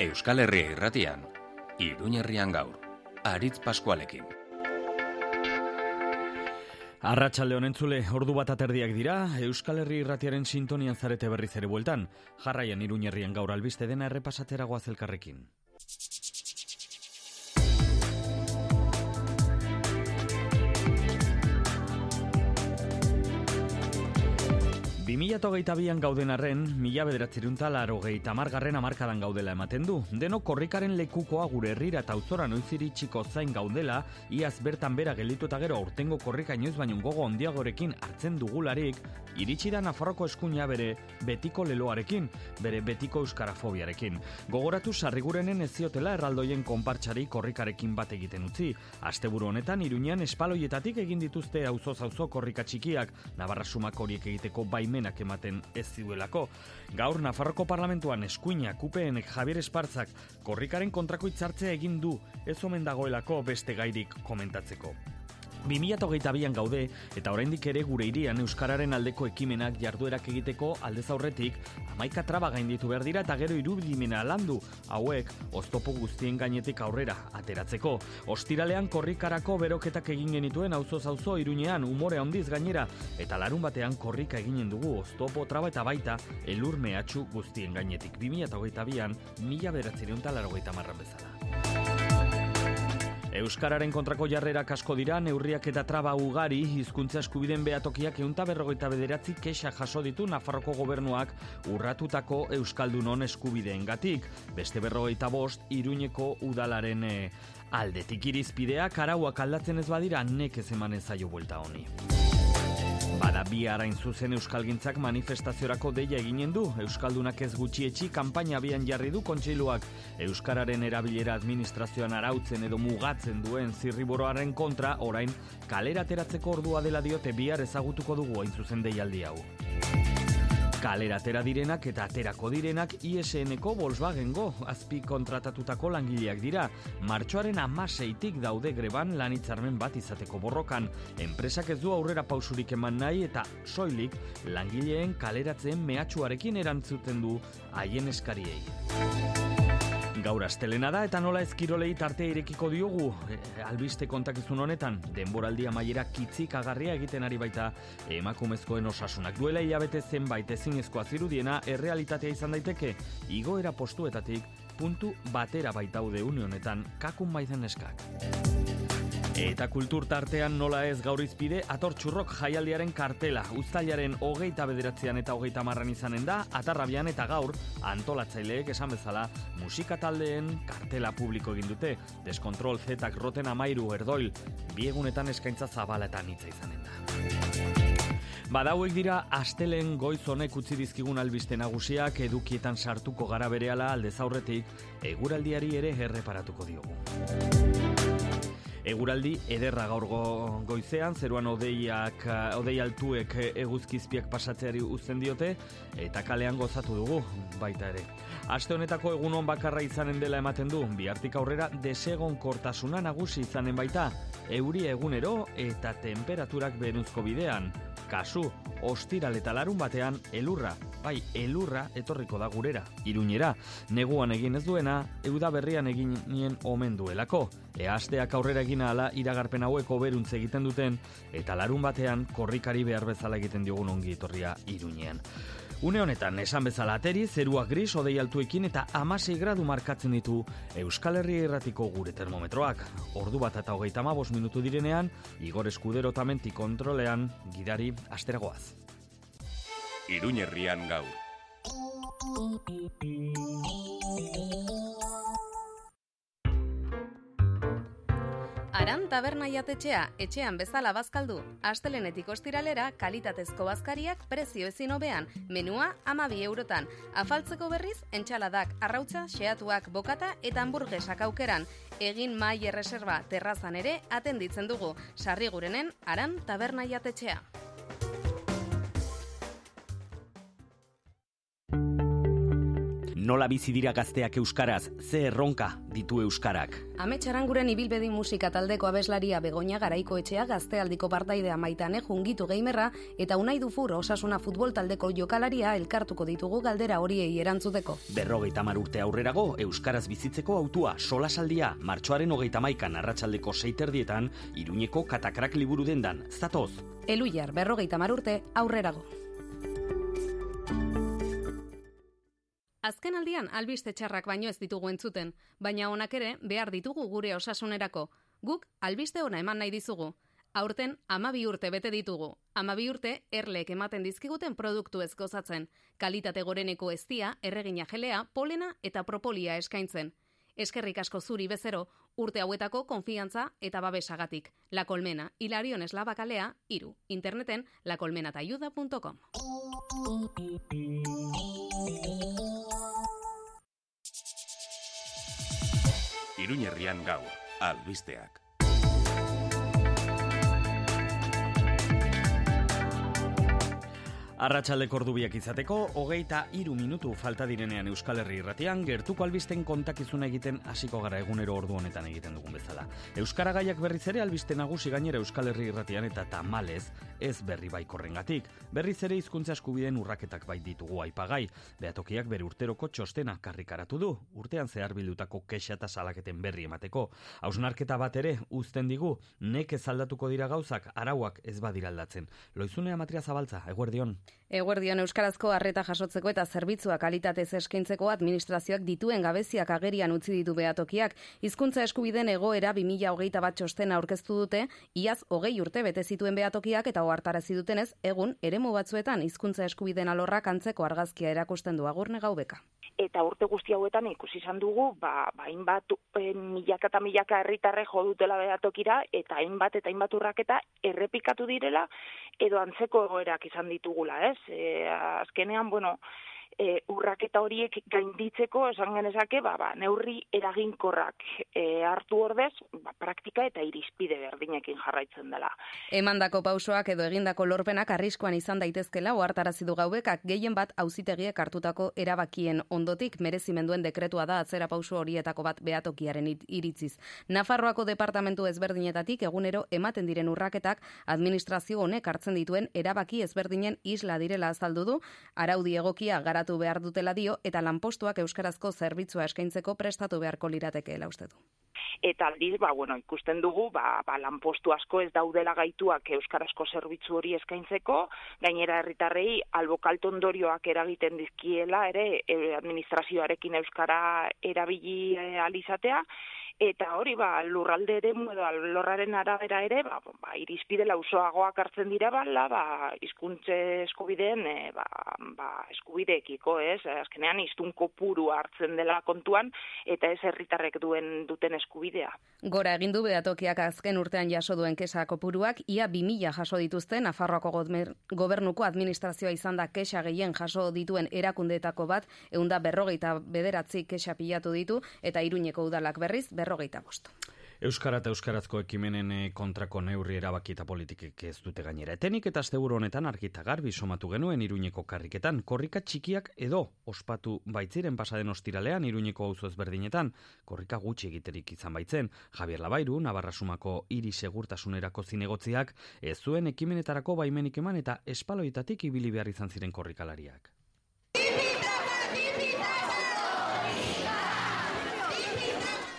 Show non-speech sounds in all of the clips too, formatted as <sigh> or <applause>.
Euskal Herria irratian, Iruñerrian gaur, Aritz Paskualekin. Arratxalde honentzule, ordu bat aterdiak dira, Euskal Herri irratiaren sintonian zarete berriz ere bueltan, jarraian Iruñerrian gaur albiste dena errepasatera goazelkarrekin. Bimila bian gauden arren, mila bederatzerunta laro gehi tamargarren amarkadan gaudela ematen du. Deno korrikaren lekukoa gure herrira eta auzora noiziri txiko zain gaudela, iaz bertan bera gelditu eta gero urtengo korrika inoiz baino gogo ondiagorekin hartzen dugularik, iritsi da Nafarroko eskuina bere betiko leloarekin, bere betiko euskarafobiarekin. Gogoratu sarrigurenen ez ziotela erraldoien konpartxari korrikarekin bat egiten utzi. Asteburu honetan, iruñean espaloietatik egin dituzte auzo auzo korrika txikiak, Navarra sumak horiek egiteko baimen baimenak ematen ez ziuelako. Gaur Nafarroko parlamentuan eskuina kupeenek Javier Espartzak korrikaren kontrako itzartzea egin du ez omen dagoelako beste gairik komentatzeko. 2008an gaude eta oraindik ere gure irian Euskararen aldeko ekimenak jarduerak egiteko aldez aurretik amaika traba gainditu behar dira eta gero irudimena landu hauek oztopo guztien gainetik aurrera ateratzeko. Ostiralean korrikarako beroketak egin genituen auzo auzo iruñean umore handiz gainera eta larun batean korrika eginen dugu oztopo traba eta baita elur mehatxu guztien gainetik. 2008an mila beratzerion talarrogeita marran bezala. Euskararen kontrako jarrerak asko dira, neurriak eta traba ugari, hizkuntza eskubiden behatokiak eunta berrogeita bederatzi kexa jaso ditu Nafarroko gobernuak urratutako Euskaldunon eskubideen gatik. Beste berrogeita bost, iruñeko udalaren eh, aldetik irizpideak arauak aldatzen ez badira, nekez emanez zaio buelta honi. Bada bi arain zuzen Euskalgintzak manifestaziorako deia eginen du. Euskaldunak ez gutxietxi kanpaina abian jarri du kontseiluak Euskararen erabilera administrazioan arautzen edo mugatzen duen zirriboroaren kontra orain kalera teratzeko ordua dela diote bihar ezagutuko dugu hain zuzen deialdi hau kalera atera direnak eta aterako direnak ISN-eko Volkswagen-go azpi kontratatutako langileak dira. Martxoaren amaseitik daude greban lanitzarmen bat izateko borrokan. Enpresak ez du aurrera pausurik eman nahi eta soilik langileen kaleratzen mehatxuarekin erantzuten du haien eskariei. Gaur astelena da eta nola ezkirolei tartea irekiko diogu? E, albiste kontakizun honetan denboraldia maiera kitzik agarria egiten ari baita emakumezkoen osasunak. Duela hilabete zenbait ezinezkoa zirudiena errealitatea izan daiteke. Igoera postuetatik puntu batera baitaude unionetan kakun baizen eskak. Eta kultur tartean nola ez gaur izpide, atortxurrok jaialdiaren kartela, ustailaren hogeita bederatzean eta hogeita marran izanen da, atarrabian eta gaur, antolatzaileek esan bezala, musika taldeen kartela publiko egin dute, deskontrol zetak roten amairu erdoil, biegunetan eskaintza zabala eta nitza izanen da. Badauek dira, astelen goiz honek utzi dizkigun albiste nagusiak edukietan sartuko gara berehala aldez aurretik, eguraldiari ere erreparatuko diogu. Eguraldi ederra gaur goizean, zeruan odeiak, odei altuek eguzkizpiak pasatzeari uzten diote, eta kalean gozatu dugu, baita ere. Aste honetako egunon bakarra izanen dela ematen du, bihartik aurrera desegon kortasuna nagusi izanen baita, euri egunero eta temperaturak benuzko bidean. Kasu, ostiral eta larun batean elurra, bai, elurra etorriko da gurera, iruñera, neguan egin ez duena, euda berrian egin nien omen duelako. E asteak aurrera egina ala iragarpen haueko beruntze egiten duten, eta larun batean korrikari behar bezala egiten diogun ongi etorria iruñean. Une honetan, esan bezala ateri, zerua gris odei altuekin eta amasei gradu markatzen ditu Euskal Herria irratiko gure termometroak. Ordu bat eta hogeita mabos minutu direnean, Igor Eskudero tamenti kontrolean, gidari asteragoaz. Iruñerrian gau. Aran taberna jatetxea etxean bezala bazkaldu. Astelenetik ostiralera kalitatezko bazkariak prezio ezin hobean. Menua amabi eurotan. Afaltzeko berriz, entxaladak, arrautza, xeatuak, bokata eta hamburguesak aukeran. Egin mai erreserba terrazan ere atenditzen dugu. Sarri gurenen, aran taberna jatetxea. Nola bizi dira gazteak euskaraz, ze erronka ditu euskarak. Ametxaranguren ibilbedi musika taldeko abeslaria Begoña Garaiko etxea gaztealdiko partaidea maitane jungitu geimerra eta unai dufur osasuna futbol taldeko jokalaria elkartuko ditugu galdera horiei erantzuteko. Berrogeita mar urte aurrerago, euskaraz bizitzeko autua solasaldia martxoaren hogeita maikan arratsaldeko seiterdietan, iruñeko katakrak liburu dendan, zatoz. Eluiar, berrogeita mar urte aurrerago. Azken aldian albiste txarrak baino ez ditugu entzuten, baina honak ere behar ditugu gure osasunerako. Guk albiste ona eman nahi dizugu. Aurten amabi urte bete ditugu. Amabi urte erlek ematen dizkiguten produktu ez gozatzen. Kalitate goreneko eztia, erregina jelea, polena eta propolia eskaintzen. Eskerrik asko zuri bezero, urte hauetako konfiantza eta babesagatik. La Colmena, Hilarion Eslabakalea, iru. Interneten lacolmenatayuda.com. Iruñerrian gaur, albisteak. Arratxaldeko ordubiak izateko, hogeita iru minutu falta direnean Euskal Herri irratian, gertuko albisten kontakizuna egiten hasiko gara egunero ordu honetan egiten dugun bezala. Euskara gaiak berriz ere albiste nagusi gainera Euskal Herri irratian eta tamalez ez berri baikorrengatik. Berriz ere hizkuntza eskubideen urraketak bait ditugu aipagai. Beatokiak bere urteroko txostena karrikaratu du, urtean zehar bildutako kexa eta salaketen berri emateko. Hausnarketa bat ere uzten digu, nek ez aldatuko dira gauzak, arauak ez badira aldatzen. Loizunea matria zabaltza, eguerdion. Eguerdion Euskarazko harreta jasotzeko eta zerbitzua kalitatez eskaintzeko administrazioak dituen gabeziak agerian utzi ditu behatokiak. Hizkuntza eskubiden egoera 2021 bat txostena aurkeztu dute, iaz hogei urte bete zituen behatokiak eta ohartarazi dutenez, egun eremu batzuetan hizkuntza eskubiden alorrak antzeko argazkia erakusten du agurne gaubeka eta urte guzti hauetan ikusi izan dugu, ba, ba hainbat e, milaka eta milaka herritarre jo dutela behatokira, eta hainbat eta hainbat urraketa errepikatu direla, edo antzeko egoerak izan ditugula, ez? E, azkenean, bueno, e, urraketa horiek gainditzeko esan genezake ba, ba, neurri eraginkorrak e, hartu ordez ba, praktika eta irizpide berdinekin jarraitzen dela. Emandako pausoak edo egindako lorpenak arriskoan izan daitezkela ohartarazi du gaubekak gehien bat auzitegiek hartutako erabakien ondotik merezimenduen dekretua da atzera pauso horietako bat behatokiaren iritziz. Nafarroako departamentu ezberdinetatik egunero ematen diren urraketak administrazio honek hartzen dituen erabaki ezberdinen isla direla azaldu du, araudi egokia gara garatu behar dutela dio eta lanpostuak euskarazko zerbitzua eskaintzeko prestatu beharko liratekeela uste du. Eta aldiz, ba, bueno, ikusten dugu, ba, ba, lanpostu asko ez daudela gaituak euskarazko zerbitzu hori eskaintzeko, gainera herritarrei albokalto ondorioak eragiten dizkiela, ere, e, administrazioarekin euskara erabili e, alizatea, eta hori ba lurralde ere edo lorraren arabera ere ba, ba irizpide lausoagoak hartzen dira bala ba hizkuntze eskubideen e, ba, ba eskubideekiko ez? Azkenean hiztun kopuru hartzen dela kontuan eta ez herritarrek duen duten eskubidea. Gora egin du beatokiak azken urtean jaso duen kesa kopuruak ia 2000 jaso dituzten Nafarroako gobernuko administrazioa izan da kesa gehien jaso dituen erakundeetako bat eunda berrogeita bederatzi kesa pilatu ditu eta iruñeko udalak berriz berrogeita bost. Euskara eta Euskarazko ekimenen eh, kontrako neurri erabaki eta politikek ez dute gainera. Etenik eta asteburu honetan argita garbi somatu genuen iruñeko karriketan, korrika txikiak edo ospatu baitziren pasaden ostiralean iruñeko auzo ezberdinetan, korrika gutxi egiterik izan baitzen, Javier Labairu, Navarrasumako iri segurtasunerako zinegotziak, ez zuen ekimenetarako baimenik eman eta espaloitatik ibili behar izan ziren korrikalariak.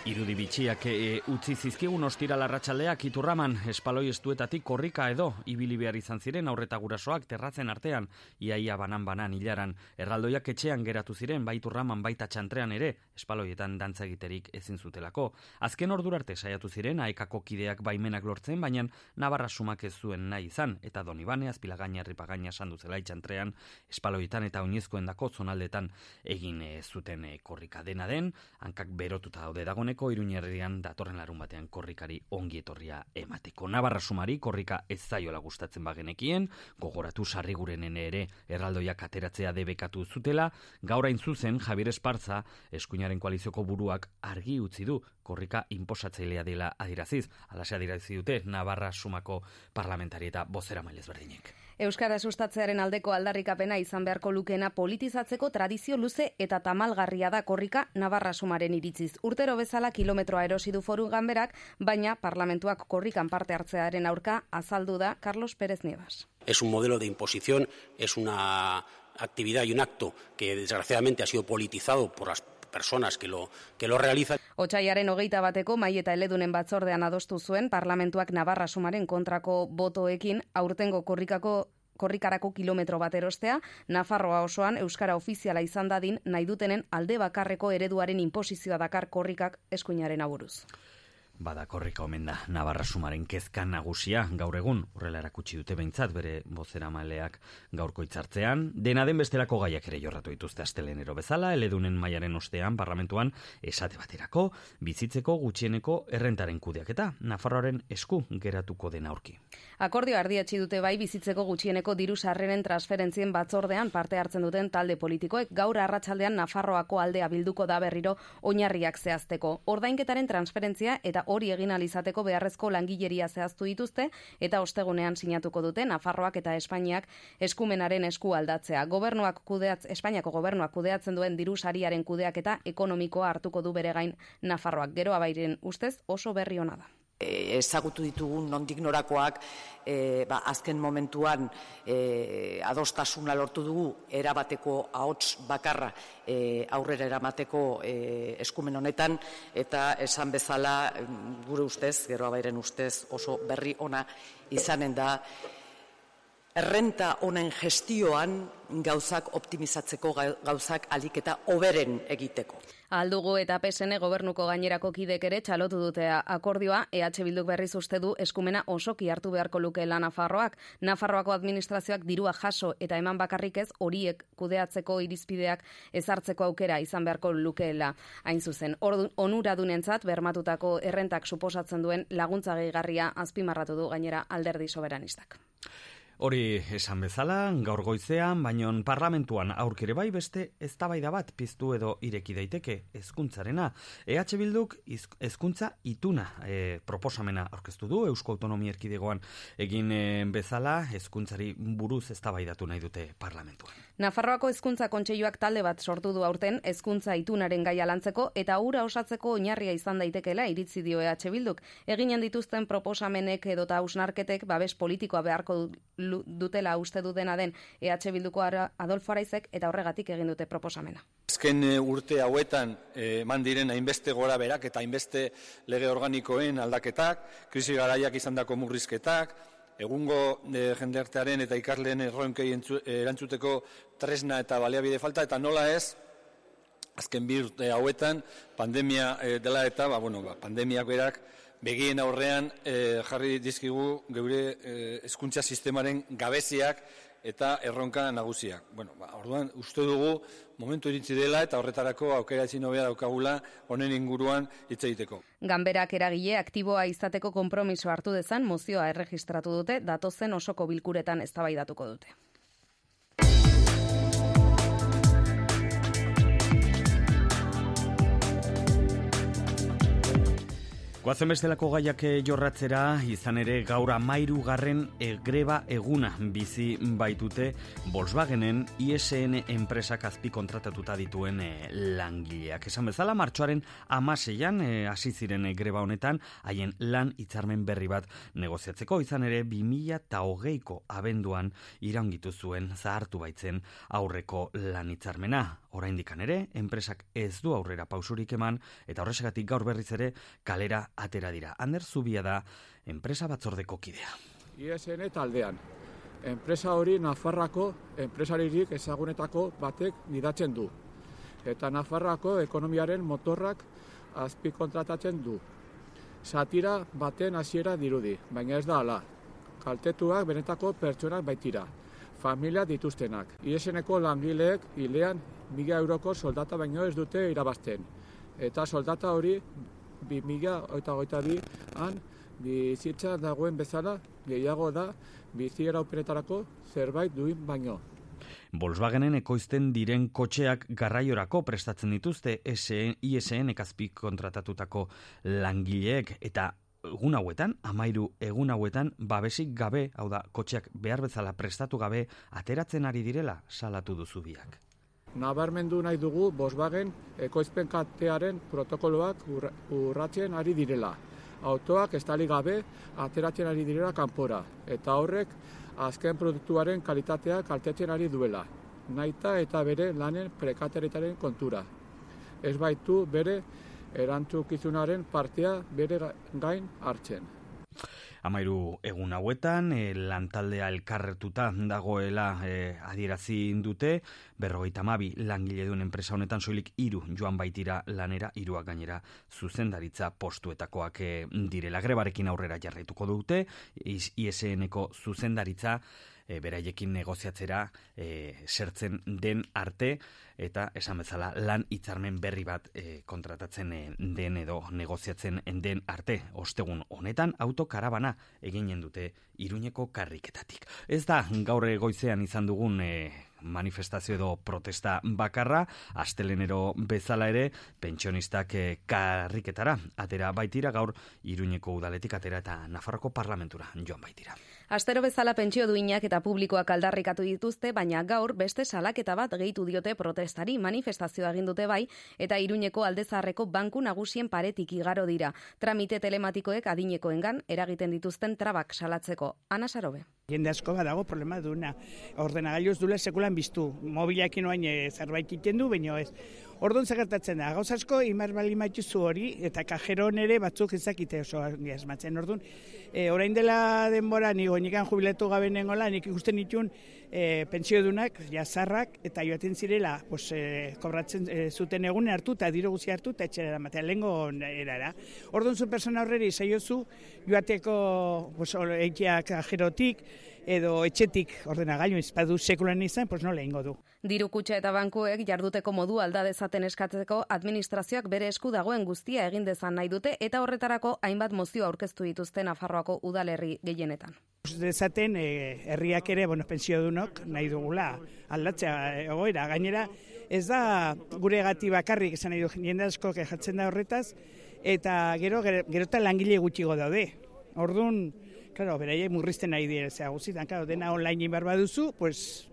Irudi bitxiak e, utzi zizkigun ostira larratxaldeak iturraman espaloi estuetatik korrika edo ibili behar izan ziren aurreta gurasoak terratzen artean iaia banan banan hilaran erraldoiak etxean geratu ziren baiturraman baita txantrean ere espaloietan dantza egiterik ezin zutelako. Azken ordurarte saiatu ziren aekako kideak baimenak lortzen baina nabarra sumak ez zuen nahi izan eta donibane azpilagaina ripagaina sandu zela txantrean espaloietan eta oinezkoen dako zonaldetan egin zuten e, korrika dena den hankak berotuta daude dagone dagoeneko iruñerrian datorren larun batean korrikari ongi etorria emateko. Navarra sumari korrika ez zaiola gustatzen bagenekien, gogoratu sarri gurenen ere erraldoiak ateratzea debekatu zutela, gaur hain zuzen Javier Esparza eskuinaren koalizioko buruak argi utzi du korrika inposatzailea dela adiraziz. Alase adirazi dute Navarra sumako parlamentari eta bozera mailez berdinek. Euskara sustatzearen aldeko aldarrikapena izan beharko lukena politizatzeko tradizio luze eta tamalgarria da korrika Navarra sumaren iritziz. Urtero bezala kilometroa erosi du foru ganberak, baina parlamentuak korrikan parte hartzearen aurka azaldu da Carlos Pérez Nievas. Es un modelo de imposición, es una actividad y un acto que desgraciadamente ha sido politizado por las personas que lo, que lo realizan. Otsaiaren hogeita bateko mai eta eledunen batzordean adostu zuen parlamentuak Navarra sumaren kontrako botoekin aurtengo korrikako korrikarako kilometro bat erostea, Nafarroa osoan Euskara ofiziala izan dadin nahi dutenen alde bakarreko ereduaren imposizioa dakar korrikak eskuinaren aburuz. Bada korrika omen da, Navarra sumaren kezka nagusia gaur egun, horrela erakutsi dute behintzat bere bozera maleak gaurko itzartzean, dena den bestelako gaiak ere jorratu dituzte astelenero bezala, eledunen mailaren ostean parlamentuan esate baterako, bizitzeko gutxieneko errentaren kudeaketa, Nafarroaren esku geratuko den aurki. Akordio ardiatzi dute bai bizitzeko gutxieneko diru sarreren transferentzien batzordean parte hartzen duten talde politikoek gaur arratsaldean Nafarroako aldea bilduko da berriro oinarriak zehazteko. Ordainketaren transferentzia eta hori egin alizateko beharrezko langileria zehaztu dituzte eta ostegunean sinatuko dute Nafarroak eta Espainiak eskumenaren esku aldatzea. Gobernuak kudeatz, Espainiako gobernuak kudeatzen duen diru sariaren kudeaketa ekonomikoa hartuko du bere gain Nafarroak. Gero abairen ustez oso berri ona da ezagutu ditugun nondik norakoak e, ba, azken momentuan e, adostasuna lortu dugu erabateko ahots bakarra e, aurrera eramateko e, eskumen honetan eta esan bezala gure ustez, gero abairen ustez oso berri ona izanen da errenta honen gestioan gauzak optimizatzeko gauzak aliketa oberen egiteko. Aldugu eta PSN gobernuko gainerako kidek ere txalotu dute akordioa, EH Bilduk berriz uste du eskumena osoki hartu beharko luke la Nafarroak. Nafarroako administrazioak dirua jaso eta eman bakarrik ez horiek kudeatzeko irizpideak ezartzeko aukera izan beharko lukeela. Hain zuzen, onura dunentzat bermatutako errentak suposatzen duen laguntza gehigarria azpimarratu du gainera alderdi soberanistak. Hori esan bezala, gaur goizean, baino parlamentuan aurkere bai beste eztabaida bat piztu edo ireki daiteke hezkuntzarena. EH Bilduk hezkuntza ituna e, proposamena aurkeztu du Eusko Autonomia Erkidegoan egin e, bezala hezkuntzari buruz eztabaidatu nahi dute parlamentuan. Nafarroako hezkuntza kontseiluak talde bat sortu du aurten hezkuntza itunaren gaia lantzeko eta ura osatzeko oinarria izan daitekeela iritzi dio EH Bilduk. Eginen dituzten proposamenek edota ausnarketek babes politikoa beharko dutela uste du dena den EH Bilduko Adolfo Araizek eta horregatik egin dute proposamena. Azken eh, urte hauetan eh, eman diren hainbeste gora berak eta hainbeste lege organikoen aldaketak, krisi garaiak izandako murrizketak, egungo e, jendeartearen eta ikasleen erronkei erantzuteko tresna eta baliabide falta, eta nola ez, azken bi urte hauetan, pandemia e, dela eta, ba, bueno, ba, pandemiak berak, begien aurrean e, jarri dizkigu geure hezkuntza sistemaren gabeziak eta erronka nagusiak. Bueno, ba, orduan, uste dugu, momentu iritsi dela eta horretarako aukera ezin hobea daukagula honen inguruan hitz egiteko. Ganberak eragile aktiboa izateko konpromiso hartu dezan mozioa erregistratu dute datozen osoko bilkuretan eztabaidatuko dute. Guazen bestelako gaiak eh, jorratzera, izan ere gaur amairu garren egreba eguna bizi baitute Volkswagenen ISN enpresak azpi kontratatuta dituen e, langileak. Esan bezala, martxoaren amaseian e, hasi ziren greba honetan, haien lan hitzarmen berri bat negoziatzeko, izan ere 2000 eta hogeiko abenduan iraungitu zuen zahartu baitzen aurreko lan hitzarmena. Oraindikan ere, enpresak ez du aurrera pausurik eman, eta horresegatik gaur berriz ere kalera atera dira. Ander Zubia da enpresa batzordeko kidea. ISN taldean, enpresa hori Nafarrako enpresaririk ezagunetako batek nidatzen du. Eta Nafarrako ekonomiaren motorrak azpi kontratatzen du. Satira baten hasiera dirudi, baina ez da ala. Kaltetuak benetako pertsonak baitira. Familia dituztenak. ISNeko langileek hilean mila euroko soldata baino ez dute irabazten. Eta soldata hori bi mila eta goita bi han bizitza dagoen bezala gehiago da bizi eraupenetarako zerbait duin baino. Volkswagenen ekoizten diren kotxeak garraiorako prestatzen dituzte ISN ekazpik kontratatutako langileek eta egun hauetan, amairu egun hauetan, babesik gabe, hau da, kotxeak behar bezala prestatu gabe, ateratzen ari direla, salatu duzu biak. Nabarmendu nahi dugu Volkswagen ekoizpen katearen protokoloak urratzen ari direla. Autoak estali gabe ateratzen ari direla kanpora. Eta horrek azken produktuaren kalitatea kaltetzen ari duela. Naita eta bere lanen prekateretaren kontura. Ez baitu bere erantzukizunaren partea bere gain hartzen. Amairu egun hauetan, e, lantaldea elkarretuta dagoela e, adierazi dute, berrogeita mabi langile duen enpresa honetan soilik iru joan baitira lanera, iruak gainera zuzendaritza postuetakoak e, direla. Grebarekin aurrera jarraituko dute, ISN-eko zuzendaritza, e, beraiekin negoziatzera e, sertzen den arte eta esan bezala lan hitzarmen berri bat e, kontratatzen e, den edo negoziatzen den arte ostegun honetan autokarabana eginen dute iruñeko karriketatik. Ez da gaur goizean izan dugun e, manifestazio edo protesta bakarra, astelenero bezala ere, pentsionistak e, karriketara, atera baitira gaur iruñeko udaletik atera eta Nafarroko parlamentura joan baitira. Astero bezala pentsio duinak eta publikoak aldarrikatu dituzte, baina gaur beste salaketa bat gehitu diote protestari manifestazioa egin dute bai eta Iruñeko aldezarreko banku nagusien paretik igaro dira. Tramite telematikoek adinekoengan eragiten dituzten trabak salatzeko. Ana Sarobe. Jende asko badago problema duna. Ordenagailuz dule sekulan biztu. Mobilakin oain eh, zerbait iten du, baina ez. Orduan zagertatzen da, gauz asko, imar bali maituzu hori, eta kajero nere batzuk ezakite oso asmatzen. Orduan, e, orain dela denbora, nigo, nikan jubiletu gabe nengola, nik ikusten nituen e, pentsio dunak, jazarrak, eta joaten zirela, pues, e, kobratzen e, zuten egun hartu, eta diro guzi hartu, eta etxera matea, lehenko erara. Orduan zu persona horreri, zaiozu, joateko, pues, eikiak kajerotik, edo etxetik ordenagailu izpadu sekulan izan, pues no lehingo du. Diru kutxa eta bankuek jarduteko modu alda dezaten eskatzeko administrazioak bere esku dagoen guztia egin dezan nahi dute eta horretarako hainbat mozio aurkeztu dituzten Nafarroako udalerri gehienetan. Dezaten eh, herriak ere, bueno, pensio dunok nahi dugula aldatzea egoera. Gainera, ez da gure gati bakarrik esan nahi du jende asko kejatzen da horretaz, eta gero, gero, gero eta langile gutxigo daude. Orduan, Claro, beraiek murrizten nahi dira, zea guzitan, claro, dena online inbar baduzu, pues,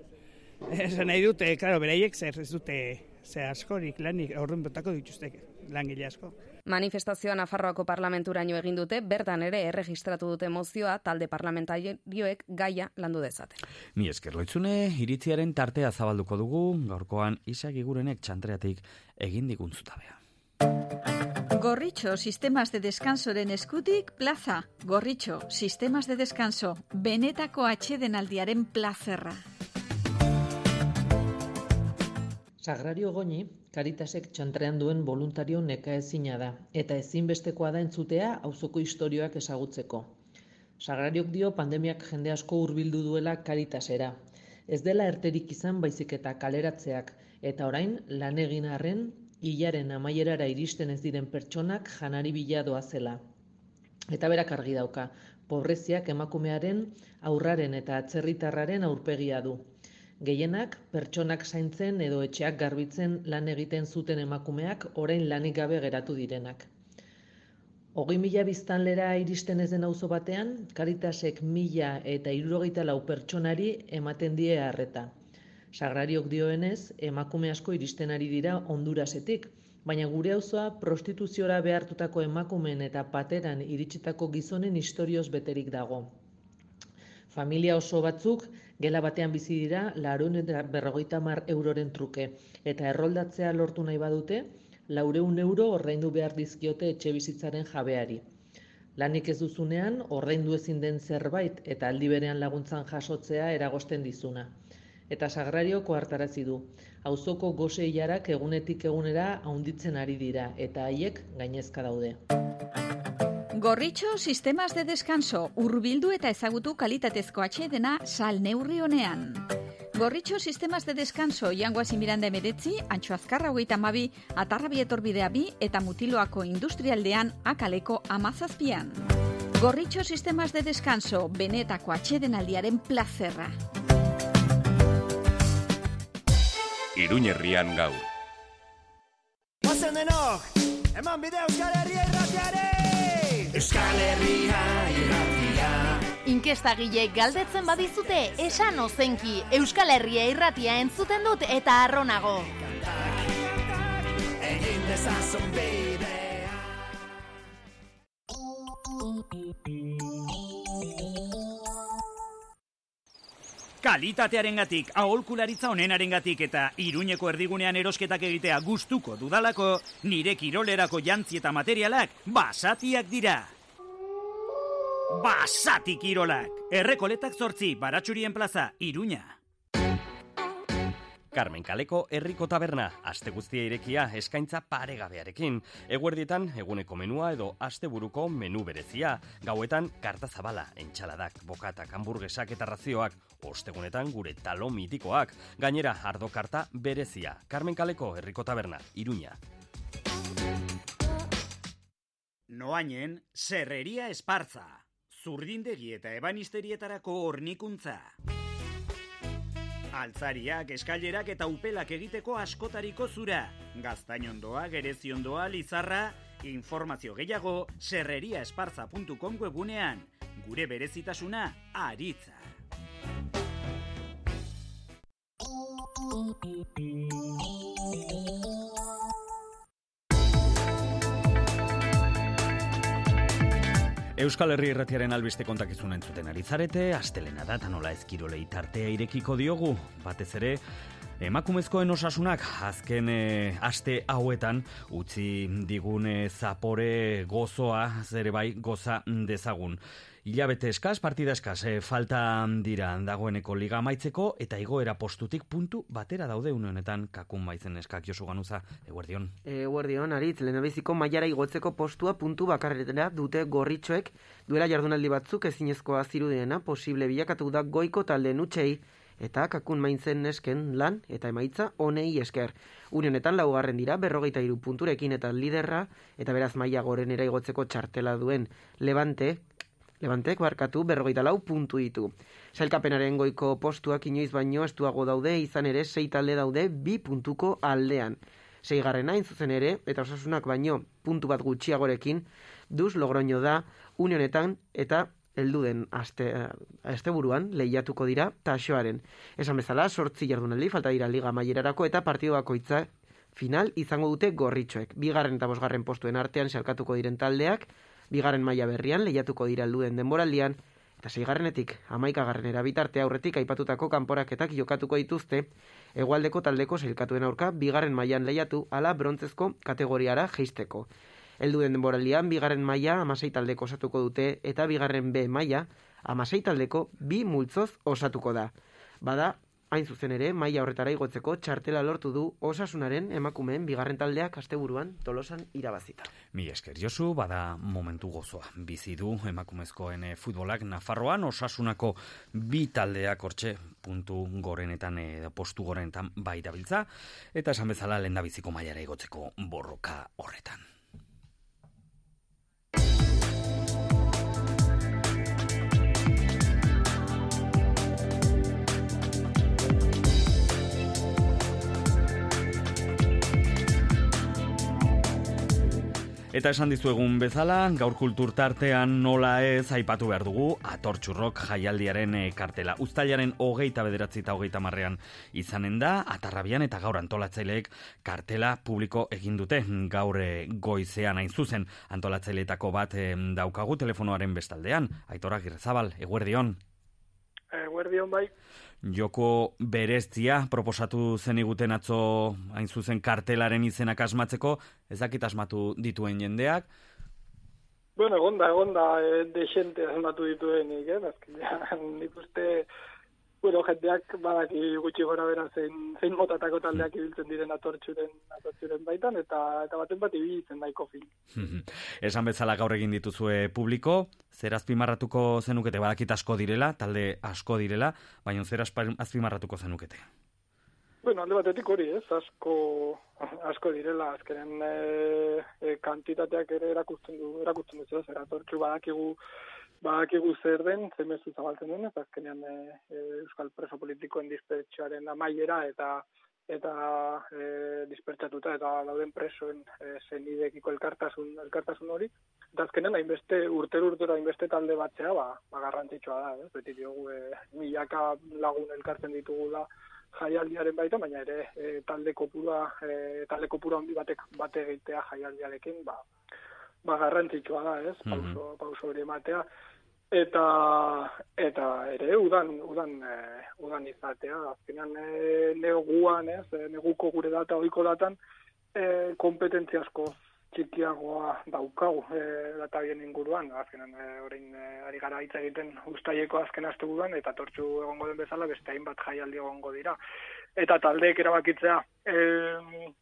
<laughs> esan nahi dute, claro, beraiek zer ez dute, ze askorik lanik, orduan botako dituzte langile asko. Manifestazioa Nafarroako parlamenturaino egin dute, bertan ere erregistratu dute mozioa talde parlamentarioek gaia landu dezaten. Mi esker loitzune, iritziaren tartea zabalduko dugu, gaurkoan isak igurenek txantreatik egin diguntzutabea. Gorritxo, sistemas de descansoren eskutik, plaza. Gorritxo, sistemas de descanso, benetako atxedenaldiaren plazerra. Sagrario goni, Karitasek txantrean duen voluntario neka ezina da, eta ezinbestekoa da entzutea auzoko istorioak ezagutzeko. Sagrariok dio pandemiak jende asko hurbildu duela Karitasera. Ez dela erterik izan baizik eta kaleratzeak, eta orain lan egin arren hilaren amaierara iristen ez diren pertsonak janari biladoa zela. Eta berak argi dauka, pobreziak emakumearen, aurraren eta atzerritarraren aurpegia du. Gehienak, pertsonak zaintzen edo etxeak garbitzen lan egiten zuten emakumeak orain lanik gabe geratu direnak. Hogei mila biztanlera iristen ez den auzo batean, Karitasek mila eta irurogeita lau pertsonari ematen die harreta. Sagrariok dioenez, emakume asko iristen ari dira Hondurasetik, baina gure auzoa prostituziora behartutako emakumeen eta pateran iritsitako gizonen istorioz beterik dago. Familia oso batzuk gela batean bizi dira larun eta berrogeita mar euroren truke, eta erroldatzea lortu nahi badute, laureun euro ordaindu behar dizkiote etxe bizitzaren jabeari. Lanik ez duzunean, ordaindu ezin den zerbait eta aldi berean laguntzan jasotzea eragosten dizuna eta sagrario koartarazi du. Auzoko gose hilarak egunetik egunera haunditzen ari dira eta haiek gainezka daude. Gorritxo sistemas de descanso urbildu eta ezagutu kalitatezko atxedena sal neurri honean. Gorritxo sistemas de descanso jangoazi miranda emeretzi, antxo azkarra hogeita mabi, atarrabi etorbidea bi eta mutiloako industrialdean akaleko amazazpian. Gorritxo sistemas de descanso benetako atxedenaldiaren plazerra. Iruñerrian gaur. Ozen denok, eman bide Euskal Herria irratiare! Euskal Herria irratia Inkestagileek galdetzen badizute, esan ozenki Euskal Herria irratia entzuten dut eta arronago. Egin dezazun bidea Kalitatearengatik, aholkularitza honenarengatik eta iruñeko erdigunean erosketak egitea gustuko dudalako, nire kirolerako jantzi eta materialak basatiak dira. Basati kirolak! Errekoletak zortzi, baratxurien plaza, iruña. Carmen Kaleko herriko taberna, aste guztia irekia eskaintza paregabearekin. Eguerdietan eguneko menua edo asteburuko menu berezia. Gauetan karta zabala, entxaladak, bokatak, hamburguesak eta razioak. Ostegunetan gure talo mitikoak. Gainera, ardo karta berezia. Carmen Kaleko herriko taberna, iruña. Noainen, serreria espartza. Zurdindegi eta ebanisterietarako hornikuntza. Altzariak, eskailerak eta upelak egiteko askotariko zura. Gaztainondoa, gereziondoa, lizarra, informazio gehiago serreriaesparza.com webunean. Gure berezitasuna, aritza. <laughs> Euskal Herri Irratiaren albiste kontakizuna entzuten ari zarete, astelena da, eta nola ezkirolei tartea irekiko diogu, batez ere, emakumezkoen osasunak azken e, aste hauetan utzi digune zapore gozoa, zere bai goza dezagun. Ilabete eskaz, partida eskaz, e, falta dira dagoeneko liga maitzeko eta igoera postutik puntu batera daude une honetan kakun baitzen eskak Josu Ganuza, eguerdion. Eguerdion, aritz, lehenabiziko maiara igotzeko postua puntu bakarretera dute gorritxoek duela jardunaldi batzuk ezinezkoa zirudiena posible bilakatu da goiko talde nutxei eta kakun maintzen nesken lan eta emaitza honei esker. Unionetan laugarren dira berrogeita iru punturekin eta liderra eta beraz maila gorenera igotzeko txartela duen Levante, Levantek barkatu berrogeita lau puntu ditu. Sailkapenaren goiko postuak inoiz baino estuago daude, izan ere sei talde daude bi puntuko aldean. Seigarrena zuzen ere, eta osasunak baino puntu bat gutxiagorekin, duz logroño da unionetan eta heldu den aste, asteburuan lehiatuko dira taxoaren. Esan bezala, sortzi jardunaldi, falta dira liga mailerarako eta partidu bakoitza final izango dute gorritxoek. Bigarren eta bosgarren postuen artean salkatuko diren taldeak, bigarren maila berrian lehiatuko dira luden denboraldian, eta seigarrenetik amaikagarrenera bitarte aurretik aipatutako kanporaketak jokatuko dituzte, egualdeko taldeko sailkatuen aurka bigarren mailan lehiatu ala brontzezko kategoriara geisteko. Helduen denboraldian bigarren maila amasei taldeko osatuko dute eta bigarren B maila amasei taldeko bi multzoz osatuko da. Bada, Hain zuzen ere, maila horretara igotzeko txartela lortu du osasunaren emakumeen bigarren taldeak asteburuan tolosan irabazita. Mi esker Josu, bada momentu gozoa. Bizi du emakumezkoen eh, futbolak Nafarroan osasunako bi taldeak hortxe puntu gorenetan edo postu gorenetan bai dabiltza eta esan bezala lenda biziko mailara igotzeko borroka horretan. Eta esan dizuegun bezala, gaur kultur tartean nola ez aipatu behar dugu atortxurrok jaialdiaren e, kartela. Uztailaren hogeita bederatzi eta hogeita marrean izanen da, atarrabian eta gaur antolatzaileek kartela publiko egin dute. Gaur e, goizean hain zuzen antolatzaileetako bat e, daukagu telefonoaren bestaldean. Aitora Girrezabal, eguerdion. Eguerdion bai joko bereztia proposatu zeniguten atzo hain zuzen kartelaren izenak asmatzeko, ez dakit asmatu dituen jendeak? Bueno, egonda, egonda, e, de asmatu dituenik, eh? Azkenean, <laughs> nik uste, bueno, jendeak badaki gutxi gora bera zein, zein motatako taldeak ibiltzen diren atortxuren, atortxuren baitan, eta eta baten bat ibiltzen daiko fin. <laughs> Esan bezala gaur egin dituzue publiko, zer azpimarratuko zenukete, badakit asko direla, talde asko direla, baina zer azpimarratuko zenukete? Bueno, alde batetik hori, ez, asko, asko direla, azkenen e, e, kantitateak ere erakusten du, erakusten du, zer atortxu badakigu, Badakigu zer den, zemezu zabaltzen duen, eta azkenean e, Euskal Preso Politikoen dispertsuaren amaiera eta eta e, dispertsatuta eta dauden presoen e, zenidekiko elkartasun elkartasun hori. Eta azkenen hainbeste urtero urtero hainbeste talde batzea ba, ba garrantzitsua da ez? Beti diogu e, milaka lagun elkartzen ditugu da jaialdiaren baita baina ere e, talde kopura e, talde kopura handi batek bate egitea jaialdiarekin ba ba garrantzitsua da ez? Pauso pauso hori ematea eta eta ere udan udan e, udan izatea. Azkenan e, neguan ez e, neguko gure data ohiko datan e, kompetentzia asko txikiagoa daukagu e, data bien inguruan. Azkenan e, orain e, ari gara hitz egiten ustaileko azken asteburuan eta tortzu egongo den bezala beste hainbat jaialdi egongo dira eta taldeek erabakitzea e,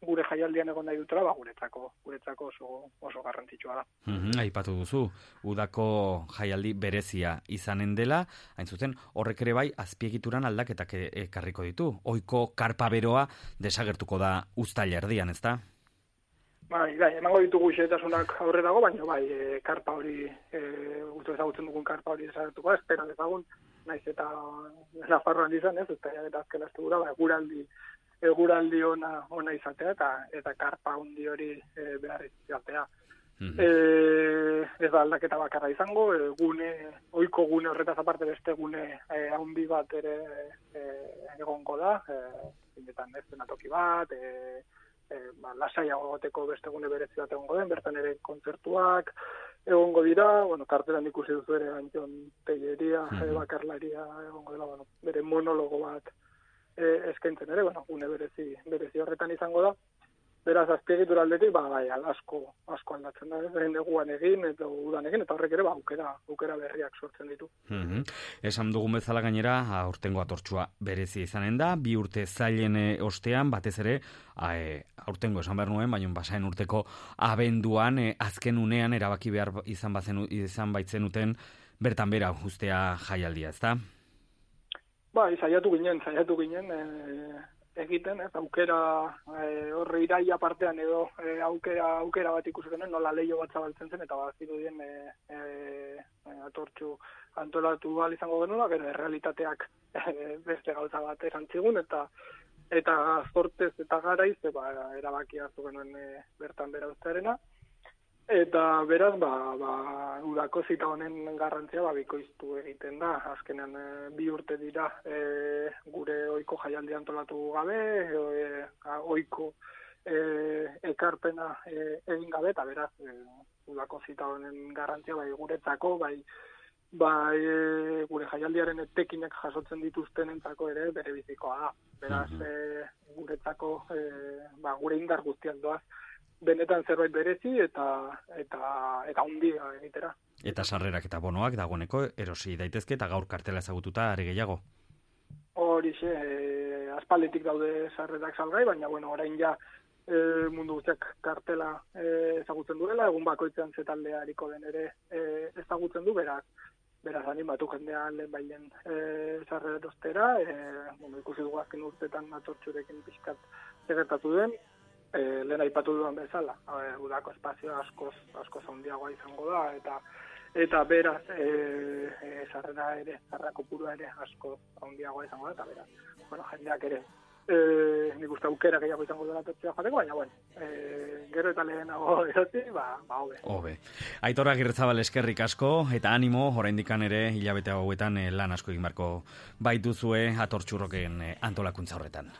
gure jaialdian egon nahi dutela ba guretzako guretzako oso oso garrantzitsua da Mhm, aipatu duzu, udako jaialdi berezia izanen dela, hain zuzen, horrek ere bai azpiegituran aldaketak e- ekarriko ditu. Oiko karpa beroa desagertuko da uztaila erdian, ezta? Bai, bai, emango ditugu xehetasunak aurre dago, baina bai, e, karpa hori, e, ezagutzen dugun karpa hori desagertuko, da, espera dezagun, naiz eta Nafarroan izan, ez, eta eta azken astegura, ba, eguraldi, eguraldi ona, ona izatea, eta, eta karpa hundi hori e, behar izatea. E, ez da aldaketa bakarra izango, e, gune, oiko gune horretaz aparte beste gune e, handi bat ere e, egongo da, e, zinetan ez toki bat, e, e, ba, lasaiago egoteko beste gune berezi bat egongo den, bertan ere kontzertuak egongo dira, bueno, kartelan ikusi duzu ere Antion Telleria, e, bakarlaria egongo dela, bueno, bere monologo bat e, eskaintzen ere, bueno, gune berezi, berezi horretan izango da. Beraz, azpiegitura aldetik, ba, bai, asko, asko aldatzen da, ez, neguan egin, eta udan egin, eta horrek ere, ba, aukera, aukera berriak sortzen ditu. Mhm. Esan dugun bezala gainera, aurtengo atortxua berezi izanen da, bi urte zailen eh, ostean, batez ere, a, e, aurtengo esan behar nuen, baina basaen urteko abenduan, e, azken unean erabaki behar izan, bazen, izan baitzen bertan bera ustea jaialdia, ezta? Bai, saiatu ginen, saiatu ginen, e, egiten, ez, aukera e, horre iraia partean edo e, aukera, aukera bat ikusi genuen, nola leio bat zabaltzen zen, eta baziru dien e, e, e, atortxu antolatu ahal izango genuela, gero errealitateak e, beste gauza bat esan eta eta zortez eta garaiz, e, ba, erabaki hartu genuen e, bertan bera ustearena, Eta beraz, ba, ba, udako zita honen garrantzia ba, bikoiztu egiten da. Azkenean e, bi urte dira e, gure oiko jaialdi antolatu gabe, e, a, oiko e, ekarpena e, egin gabe, eta beraz, e, udako zita honen garrantzia bai guretzako, bai, bai e, gure jaialdiaren etekinek jasotzen dituzten entzako ere bere bizikoa da. Beraz, e, guretzako, e, ba, gure indar guztiak doaz, benetan zerbait berezi eta eta eta hundia egitera. Eta sarrerak eta bonoak dagoeneko erosi daitezke eta gaur kartela ezagututa are gehiago. Horixe, e, aspalditik daude sarrerak salgai, baina bueno, orain ja e, mundu guztiak kartela e, ezagutzen duela, egun bakoitzean ze taldea hariko den ere e, ezagutzen du, beraz, beraz animatu jendean lehen bailen e, sarrera erostera, e, bueno, ikusi dugu azken urtetan atortxurekin pixkat egertatu den, e, lehen aipatu duan bezala, e, udako espazio askoz, askoz handiagoa izango da, eta eta beraz, e, e, sarrera ere, sarrera kopurua ere askoz handiagoa izango da, eta beraz, bueno, jendeak ere, e, nik uste aukera gehiago izango dela tortzea jateko, baina, bueno, e, gero eta lehenago <laughs> eroti, ba, ba, hobe. Hobe. Aitor Agirrezabal eskerrik asko, eta animo, oraindikan ere, hilabete hauetan lan asko egin barko baituzue atortxurroken antolakuntza horretan.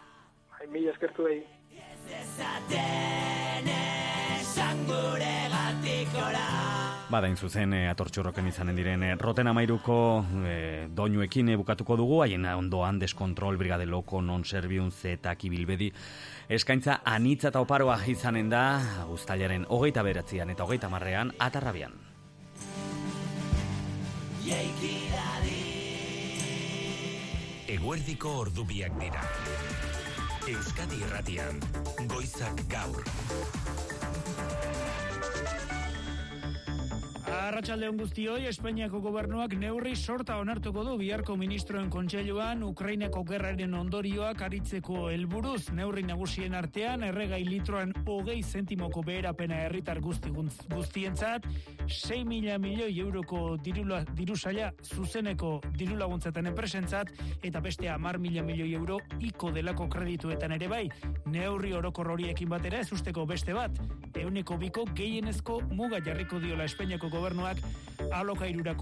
Bai, mila eskertu behi. Esaten esan gure gatikora Bada, zuzen e, atortxurroken izanen diren e, roten amairuko e, doinuekin e, bukatuko dugu, haien ondoan deskontrol, brigade loko, non serviun, zetak, ibilbedi. Eskaintza anitza eta oparoa izanen da, guztailaren hogeita beratzean eta hogeita marrean, atarrabian. Eguerdiko ordubiak dira. Euskadi Irratian, goizak gaur. Arratxaldeon guztioi, Espainiako gobernuak neurri sorta onartuko du biharko ministroen kontseiluan Ukrainako gerraren ondorioak aritzeko helburuz. Neurri nagusien artean erregai litroan hogei zentimoko beherapena herritar guzti guztientzat 6 mila milioi euroko dirula, dirusaila zuzeneko dirulaguntzetan enpresentzat eta beste amar mila milioi euro iko delako kredituetan ere bai. Neurri orokor horiekin batera ez usteko beste bat euneko biko gehienezko muga jarriko diola Espainiako gobernuak alokairurako